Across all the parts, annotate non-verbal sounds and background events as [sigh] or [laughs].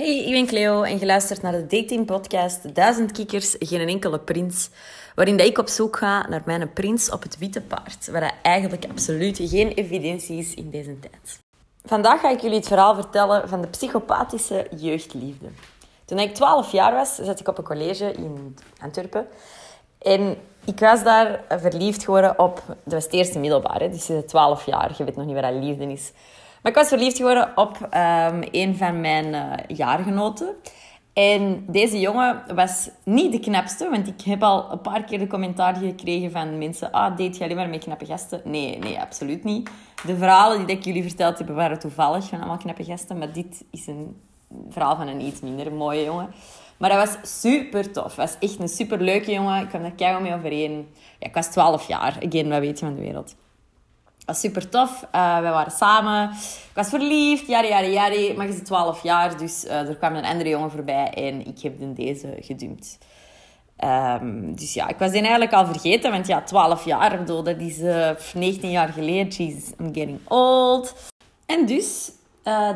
Hey, ik ben Cleo en je luistert naar de dating podcast Duizend Kikkers, geen enkele prins. Waarin ik op zoek ga naar mijn prins op het witte paard. Waar eigenlijk absoluut geen evidentie is in deze tijd. Vandaag ga ik jullie het verhaal vertellen van de psychopathische jeugdliefde. Toen ik 12 jaar was, zat ik op een college in Antwerpen. En ik was daar verliefd geworden op... Dat was het eerste middelbaar, dus je bent 12 jaar. Je weet nog niet wat dat liefde is. Maar ik was verliefd geworden op um, een van mijn uh, jaargenoten. En deze jongen was niet de knapste, want ik heb al een paar keer de commentaar gekregen van mensen: Ah, deed je alleen maar met knappe gasten? Nee, nee, absoluut niet. De verhalen die ik jullie verteld heb, waren toevallig van allemaal knappe gasten, maar dit is een verhaal van een iets minder mooie jongen. Maar hij was super tof. Was echt een super leuke jongen. Ik kwam daar keihard mee overeen. Ja, ik was 12 jaar. Again, wat weet je van de wereld was super tof. Uh, we waren samen. Ik was verliefd, jari, jari, jari. Maar je zit 12 jaar, dus uh, er kwam een andere jongen voorbij en ik heb deze gedumpt. Um, dus ja, ik was die eigenlijk al vergeten, want ja, 12 jaar, bedoel, dat is uh, 19 jaar geleden. Jesus, I'm getting old. En dus,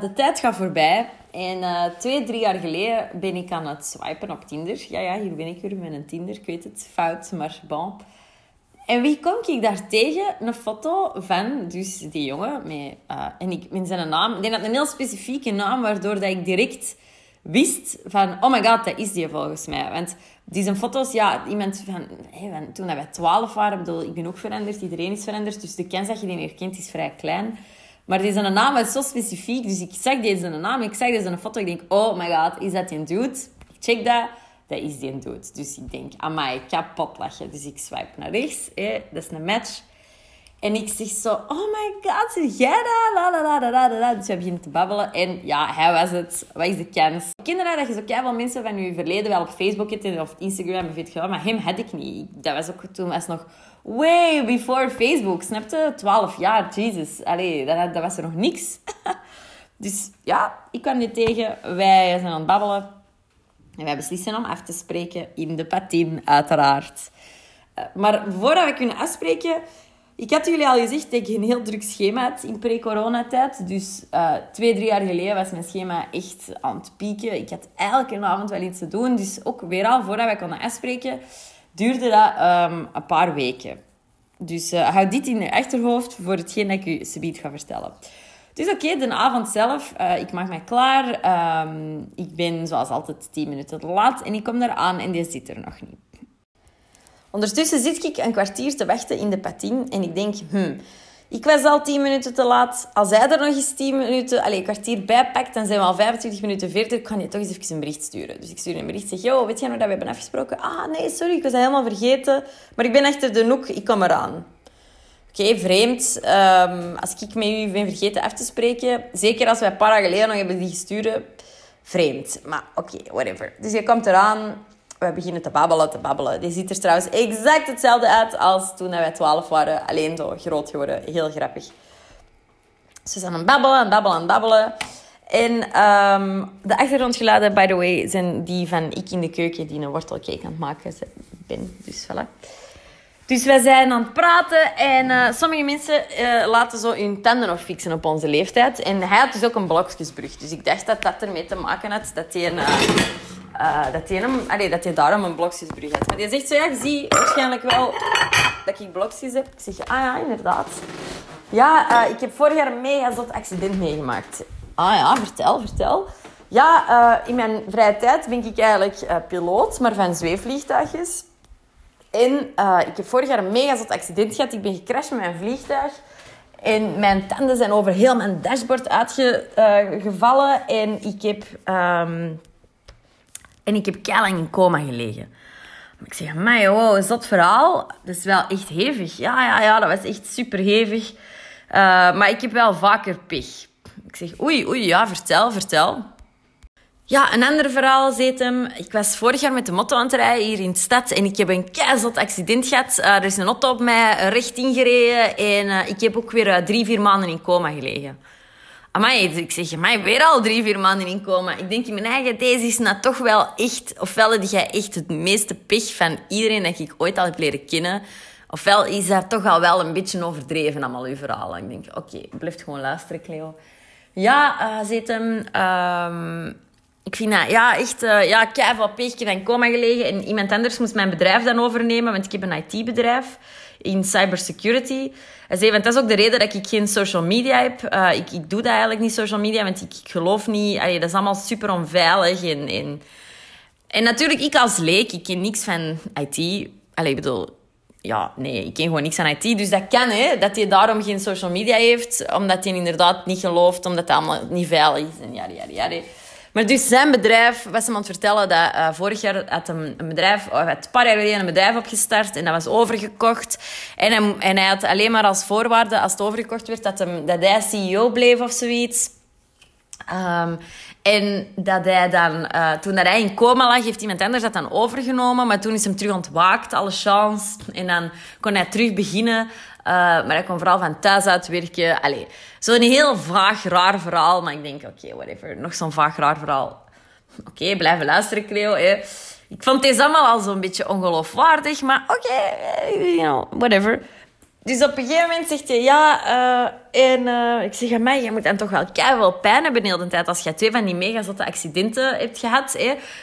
de tijd gaat voorbij. En twee, drie jaar geleden ben ik aan het swipen op Tinder. Ja, ja, hier ben ik weer met een Tinder. Ik weet het, fout, maar bon. En wie kom ik daar tegen? Een foto van dus die jongen. Met, uh, en ik met zijn naam. Denk dat een heel specifieke naam, waardoor dat ik direct wist van... Oh my god, dat is die volgens mij. Want die zijn foto's, ja, iemand van... Van toen wij twaalf waren, bedoel, ik ben ook veranderd. Iedereen is veranderd. Dus de kans dat je die herkent is vrij klein. Maar deze naam was zo specifiek. Dus ik zag deze naam, ik zag deze foto. Ik denk, oh my god, is dat een dude? Ik check dat is die dood. Dus ik denk, amai, kapot lachen. Dus ik swipe naar rechts, hè, dat is een match. En ik zeg zo, oh my god, zeg jij? La, la, la, la, la, Dus we beginnen te babbelen. En ja, hij was het. Wat is de kans? Kinderen, dat je zo veel mensen van je verleden wel op Facebook of Instagram weet je wel. Maar hem had ik niet. Dat was ook toen was nog way before Facebook. Snap je? 12 jaar, Jesus. Allee, dat, was er nog niks. [laughs] dus ja, ik kwam niet tegen. Wij zijn aan het babbelen. En wij beslissen om af te spreken in de patin, uiteraard. Eh, maar voordat we kunnen afspreken... Ik had jullie al gezegd dat ik een heel druk schema had in pre-coronatijd. Dus uh, twee, drie jaar geleden was mijn schema echt aan het pieken. Ik had elke avond wel iets te doen. Dus ook weer al, voordat we konden afspreken, duurde dat um, een paar weken. Dus uh, hou dit in je achterhoofd voor hetgeen dat ik u subiet ga vertellen. Dus oké, de avond zelf, uh, ik maak mij klaar. Um, ik ben zoals altijd 10 minuten te laat en ik kom daar aan en die zit er nog niet. Ondertussen zit ik een kwartier te wachten in de patin en ik denk, hmm, ik was al 10 minuten te laat. Als hij er nog eens 10 minuten, allez, een kwartier bij pakt, dan zijn we al 25 minuten verder. Ik kan je toch eens even een bericht sturen. Dus ik stuur een bericht, zeg, yo, weet je nog dat we hebben afgesproken? Ah, nee, sorry, ik was helemaal vergeten. Maar ik ben achter de noek, ik kom eraan. Oké, vreemd. Um, als ik met u ben vergeten af te spreken, zeker als wij een paar geleden nog hebben die gestuurd, vreemd. Maar oké, whatever. Dus je komt eraan, we beginnen te babbelen, te babbelen. Die ziet er trouwens exact hetzelfde uit als toen wij 12 waren, alleen zo groot geworden. Heel grappig. We zijn aan het babbelen, aan babbelen, aan babbelen. En um, de achtergrondgeluiden, by the way, zijn die van ik in de keuken die een wortelcake aan het maken ben. Dus voilà. Dus wij zijn aan het praten en uh, sommige mensen uh, laten zo hun tanden nog fixen op onze leeftijd. En hij had dus ook een blokjesbrug. Dus ik dacht dat dat ermee te maken had dat hij, uh, dat hij, hem, allee, dat hij daarom een blokjesbrug had. Maar die zegt zo, ja, je ziet waarschijnlijk wel dat ik blokjes heb. Ik zeg, ah ja, inderdaad. Ja, ik heb vorig jaar een mega zot accident meegemaakt. Ah ja, vertel, vertel. Ja, in mijn vrije tijd ben ik eigenlijk piloot, maar van zweefvliegtuigjes. En uh, ik heb vorig jaar een mega zot accident gehad. Ik ben gecrashed met mijn vliegtuig. En mijn tanden zijn over heel mijn dashboard uitgevallen. Uh, en ik heb... Um, en ik heb keilang in coma gelegen. Ik zeg, maar wow, is dat verhaal? Dat is wel echt hevig. Ja, ja, ja, dat was echt super hevig. Uh, maar ik heb wel vaker pech. Ik zeg, oei, oei, ja, vertel, vertel. Ja, een ander verhaal zit hem. Ik was vorig jaar met de motto aan het rijden hier in de stad en ik heb een keizot accident gehad. Uh, er is een auto op mij recht ingereden en uh, ik heb ook weer uh, drie, vier maanden in coma gelegen. Amai, ik zeg, amai, weer al drie, vier maanden in coma. Ik denk in mijn eigen, deze is nou toch wel echt... Ofwel heb jij echt het meeste pech van iedereen dat ik ooit al heb leren kennen. Ofwel is daar toch al wel een beetje overdreven, allemaal uw verhalen. Ik denk, oké, okay, blijf gewoon luisteren, Cleo. Ja, uh, zit hem... Um, ik vind dat, ja, echt, uh, ja, keihard peegje en coma gelegen. En iemand anders moest mijn bedrijf dan overnemen, want ik heb een IT-bedrijf in cybersecurity. Hij zei, dat is ook de reden dat ik geen social media heb. Uh, ik, ik doe dat eigenlijk niet, social media, want ik, geloof niet... Dat is allemaal super onveilig. En, en, en natuurlijk, ik als leek, ik ken niks van IT. Allee, ik bedoel... Ja, nee, ik ken gewoon niks aan IT. Dus dat kan, hè. Dat hij daarom geen social media heeft. Omdat hij inderdaad niet gelooft, omdat het allemaal niet veilig is. En ja, ja, ja. Maar dus zijn bedrijf, was hem aan het vertellen dat uh, vorig jaar had een, een bedrijf, of een paar jaar geleden een bedrijf opgestart en dat was overgekocht. En en hij had alleen maar als voorwaarde, als het overgekocht werd, dat, hem, dat hij CEO bleef of zoiets. Um, en dat hij dan, uh, toen hij in coma lag, heeft iemand anders dat dan overgenomen. Maar toen is hem terug ontwaakt, alle chance. En dan kon hij terug beginnen. Uh, maar hij kon vooral van thuis uit werken. Allee, zo'n heel vaag, raar verhaal. Maar ik denk, oké, whatever. Nog zo'n vaag, raar verhaal. Oké, okay, blijven luisteren, Cleo. Ik vond deze allemaal al zo'n beetje ongeloofwaardig. Maar oké, okay, you know, whatever. Dus op een gegeven moment zegt hij, ja, uh, en ik zeg aan mij, je moet dan toch wel keihard pijn hebben de hele tijd. Als je twee van die mega zotte accidenten hebt gehad,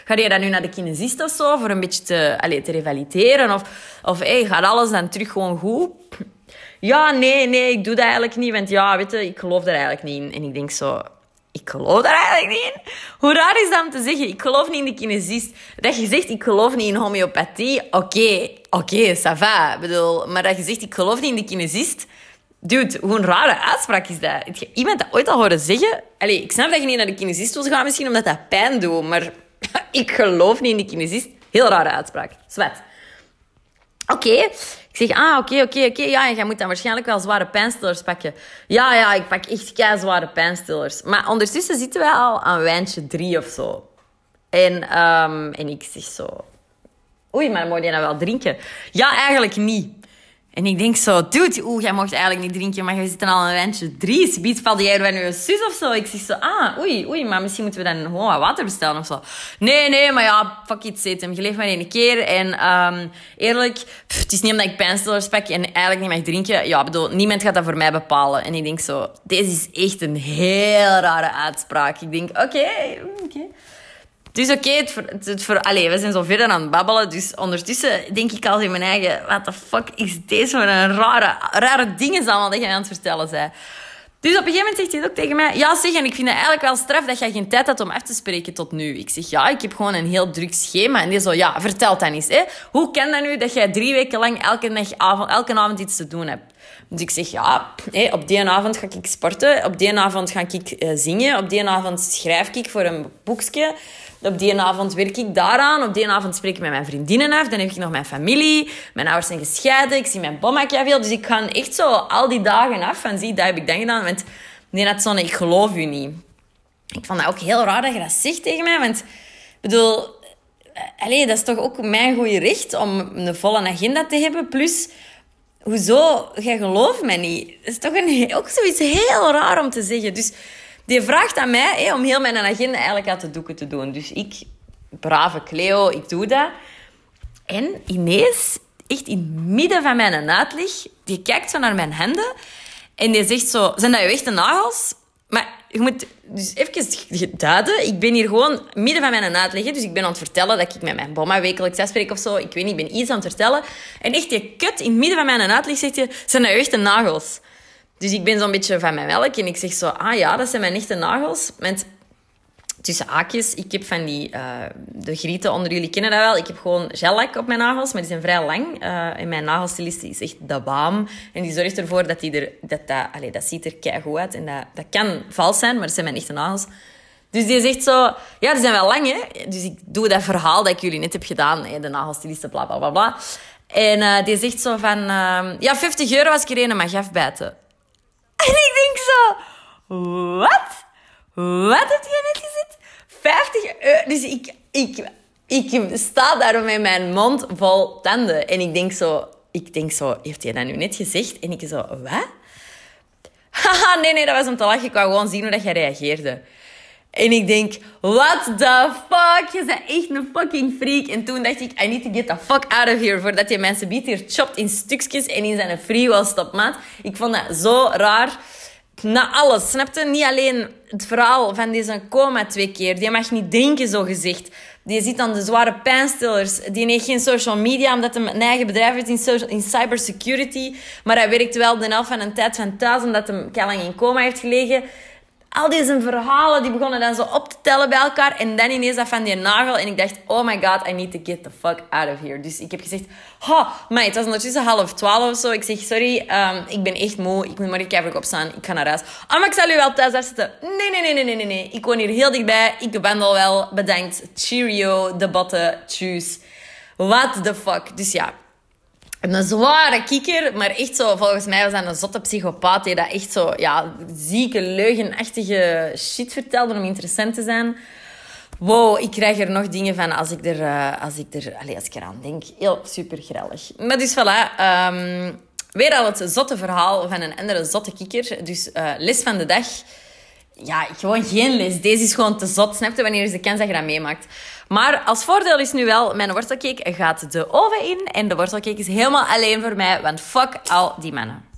ga je dan nu naar de kinesist of zo, voor een beetje te, allez, te revalideren? Of, of gaat alles dan terug gewoon goed? Ja, nee, nee, ik doe dat eigenlijk niet, want ja, weet je, ik geloof er eigenlijk niet in. En ik denk zo, ik geloof daar eigenlijk niet in. Hoe raar is dat om te zeggen, ik geloof niet in de kinesist. Dat je zegt, ik geloof niet in homeopathie, oké, oké, okay, ça va. bedoel, maar dat je zegt, ik geloof niet in de kinesist... Dude, hoe een rare uitspraak is dat. Heb iemand dat ooit al horen zeggen? Allee, ik snap dat je niet naar de kinesist wil gaan, misschien omdat dat pijn doet, maar [laughs] ik geloof niet in de kinesist. Heel rare uitspraak. Zwet. Oké. Ik zeg, ah, oké, oké, oké. Ja, en moet dan waarschijnlijk wel zware pijnstillers pakken. Ja, ja, ik pak echt kei zware pijnstillers. Maar ondertussen zitten wij al aan wijntje drie of zo. En, um, en ik zeg zo... Oei, maar moet je nou wel drinken? Ja, eigenlijk niet. En ik denk zo, dude, oeh, jij mocht eigenlijk niet drinken, maar je zit al een wijntje drie. Biedt valde jij bij je zus of zo? Ik zeg zo, ah, oei, oei, maar misschien moeten we dan gewoon wat water bestellen of zo. Nee, nee, maar ja, fuck it, zet hem. Je leeft maar één keer. En um, eerlijk, het is niet omdat ik pijnstillers pak en eigenlijk niet mag drinken. Ja, bedoel, niemand gaat dat voor mij bepalen. En ik denk zo, deze is echt een heel rare uitspraak. Ik denk, oké, oké. Oké, het, het, het, allee, we zijn zo verder aan het babbelen. Dus ondertussen denk ik al in mijn eigen... What the fuck is deze voor een rare, rare dingen allemaal dat jij aan het vertellen bent. Dus op een gegeven moment zegt hij ook tegen mij... Ja, zeg, en ik vind het eigenlijk wel straf dat jij geen tijd had om af te spreken tot nu. Ik zeg, ja, ik heb gewoon een heel druk schema. En die zo, ja, vertel dan eens. Hè. Hoe kan dat nu dat jij drie weken lang elke, avond, elke avond iets te doen hebt? Dus ik zeg, ja, op die avond ga ik sporten. Op die avond ga ik uh, zingen. Op die avond schrijf ik voor een boekje. Op die avond werk ik daaraan. Op die avond spreek ik met mijn vriendinnen af. Dan heb ik nog mijn familie. Mijn ouders zijn gescheiden. Ik zie mijn bommakje veel. Dus ik ga echt zo al die dagen af. En zie, dat heb ik dan gedaan. Want nee, dat zo'n, ik geloof u niet. Ik vond dat ook heel raar dat je dat zegt tegen mij. Want, bedoel... Eh, Allee, dat is toch ook mijn goede recht om een volle agenda te hebben. Plus, hoezo? Jij gelooft mij niet. Dat is toch een, ook zoiets heel raar om te zeggen. Dus die vraagt aan mij om heel mijn agenda eigenlijk uit de doeken te doen. Dus ik, brave Cleo, ik doe dat. En ineens, echt in het midden van mijn uitleg, die kijkt zo naar mijn handen en die zegt zo, zijn dat je echte nagels? Maar je moet dus even duiden. Ik ben hier gewoon midden van mijn uitleg. Dus ik ben aan het vertellen dat ik met mijn bomma wekelijks afspreek of zo. Ik weet niet, ik ben iets aan het vertellen. En echt, je kut in het midden van mijn uitleg zegt je, zijn dat je echte nagels? Dus ik ben zo'n beetje van mijn melk en ik zeg zo, ah ja, dat zijn mijn echte nagels. Tussen haakjes, ik heb van die, uh, de grieten onder jullie kennen dat wel. Ik heb gewoon gellak op mijn nagels, maar die zijn vrij lang. Uh, en mijn nagelstylist is echt de baam. En die zorgt ervoor dat die er, dat, dat, allez, dat ziet er keigoed uit. En dat, dat kan vals zijn, maar dat zijn mijn echte nagels. Dus die zegt zo, ja, die zijn wel lang, hè. Dus ik doe dat verhaal dat ik jullie net heb gedaan, hè, de nagelstylisten, bla, bla, bla, bla. En uh, die zegt zo van, ja, 50 euro als ik er een mag afbijten. [laughs] En ik denk zo, wat? Wat heb je net gezegd? 50 euro. Dus ik, ik, ik sta daar met mijn mond vol tanden. En ik denk zo, ik denk zo, heeft hij dat nu net gezegd? En ik zo, wat? Haha, nee, nee, dat was om te lachen. Ik wou gewoon zien hoe dat jij reageerde. En ik denk, what the fuck? Je bent echt een fucking freak. En toen dacht ik, I need to get the fuck out of here. Voordat je mensen biedt hier chopt in stukjes en in zijn free will stopt, maat. Ik vond dat zo raar. na alles, snapte? Niet alleen het verhaal van deze coma twee keer. Die mag niet denken, zo gezegd. Die zit aan de zware pijnstillers. Die heeft geen social media, omdat hij een eigen bedrijf heeft in, social, in cybersecurity. Maar hij werkt wel de helft van een tijd van thuis, omdat hij lang in coma heeft gelegen al deze verhalen die begonnen dan zo op te tellen bij elkaar. En dan ineens dat van die nagel. En ik dacht, oh my god, I need to get the fuck out of here. Dus ik heb gezegd, ha, maar het was ondertussen half twaalf of zo. Ik zeg, sorry, um, ik ben echt moe. Ik moet morgen even opstaan. Ik ga naar huis. Oh, maar ik zal u wel thuis. Nee, nee, nee, nee, nee, nee, nee. Ik woon hier heel dichtbij. Ik wandel wel. Bedankt. Cheerio, de botten. Tjus. What the fuck. Dus ja, een zware kikker, maar echt zo, volgens mij was dat een zotte psychopaat die dat echt zo, ja, zieke, leugenachtige shit vertelde om interessant te zijn. Wow, ik krijg er nog dingen van als ik er, uh, als ik er, allez, als ik eraan denk. Heel super grellig. Maar dus voilà, um, weer al het zotte verhaal van een andere zotte kikker. Dus uh, les van de dag. Ja, gewoon geen les. Deze is gewoon te zot, snap je, wanneer je de kans dat je dat meemaakt. Maar als voordeel is nu wel, mijn wortelcake gaat de oven in. En de wortelcake is helemaal alleen voor mij, want fuck al die mannen.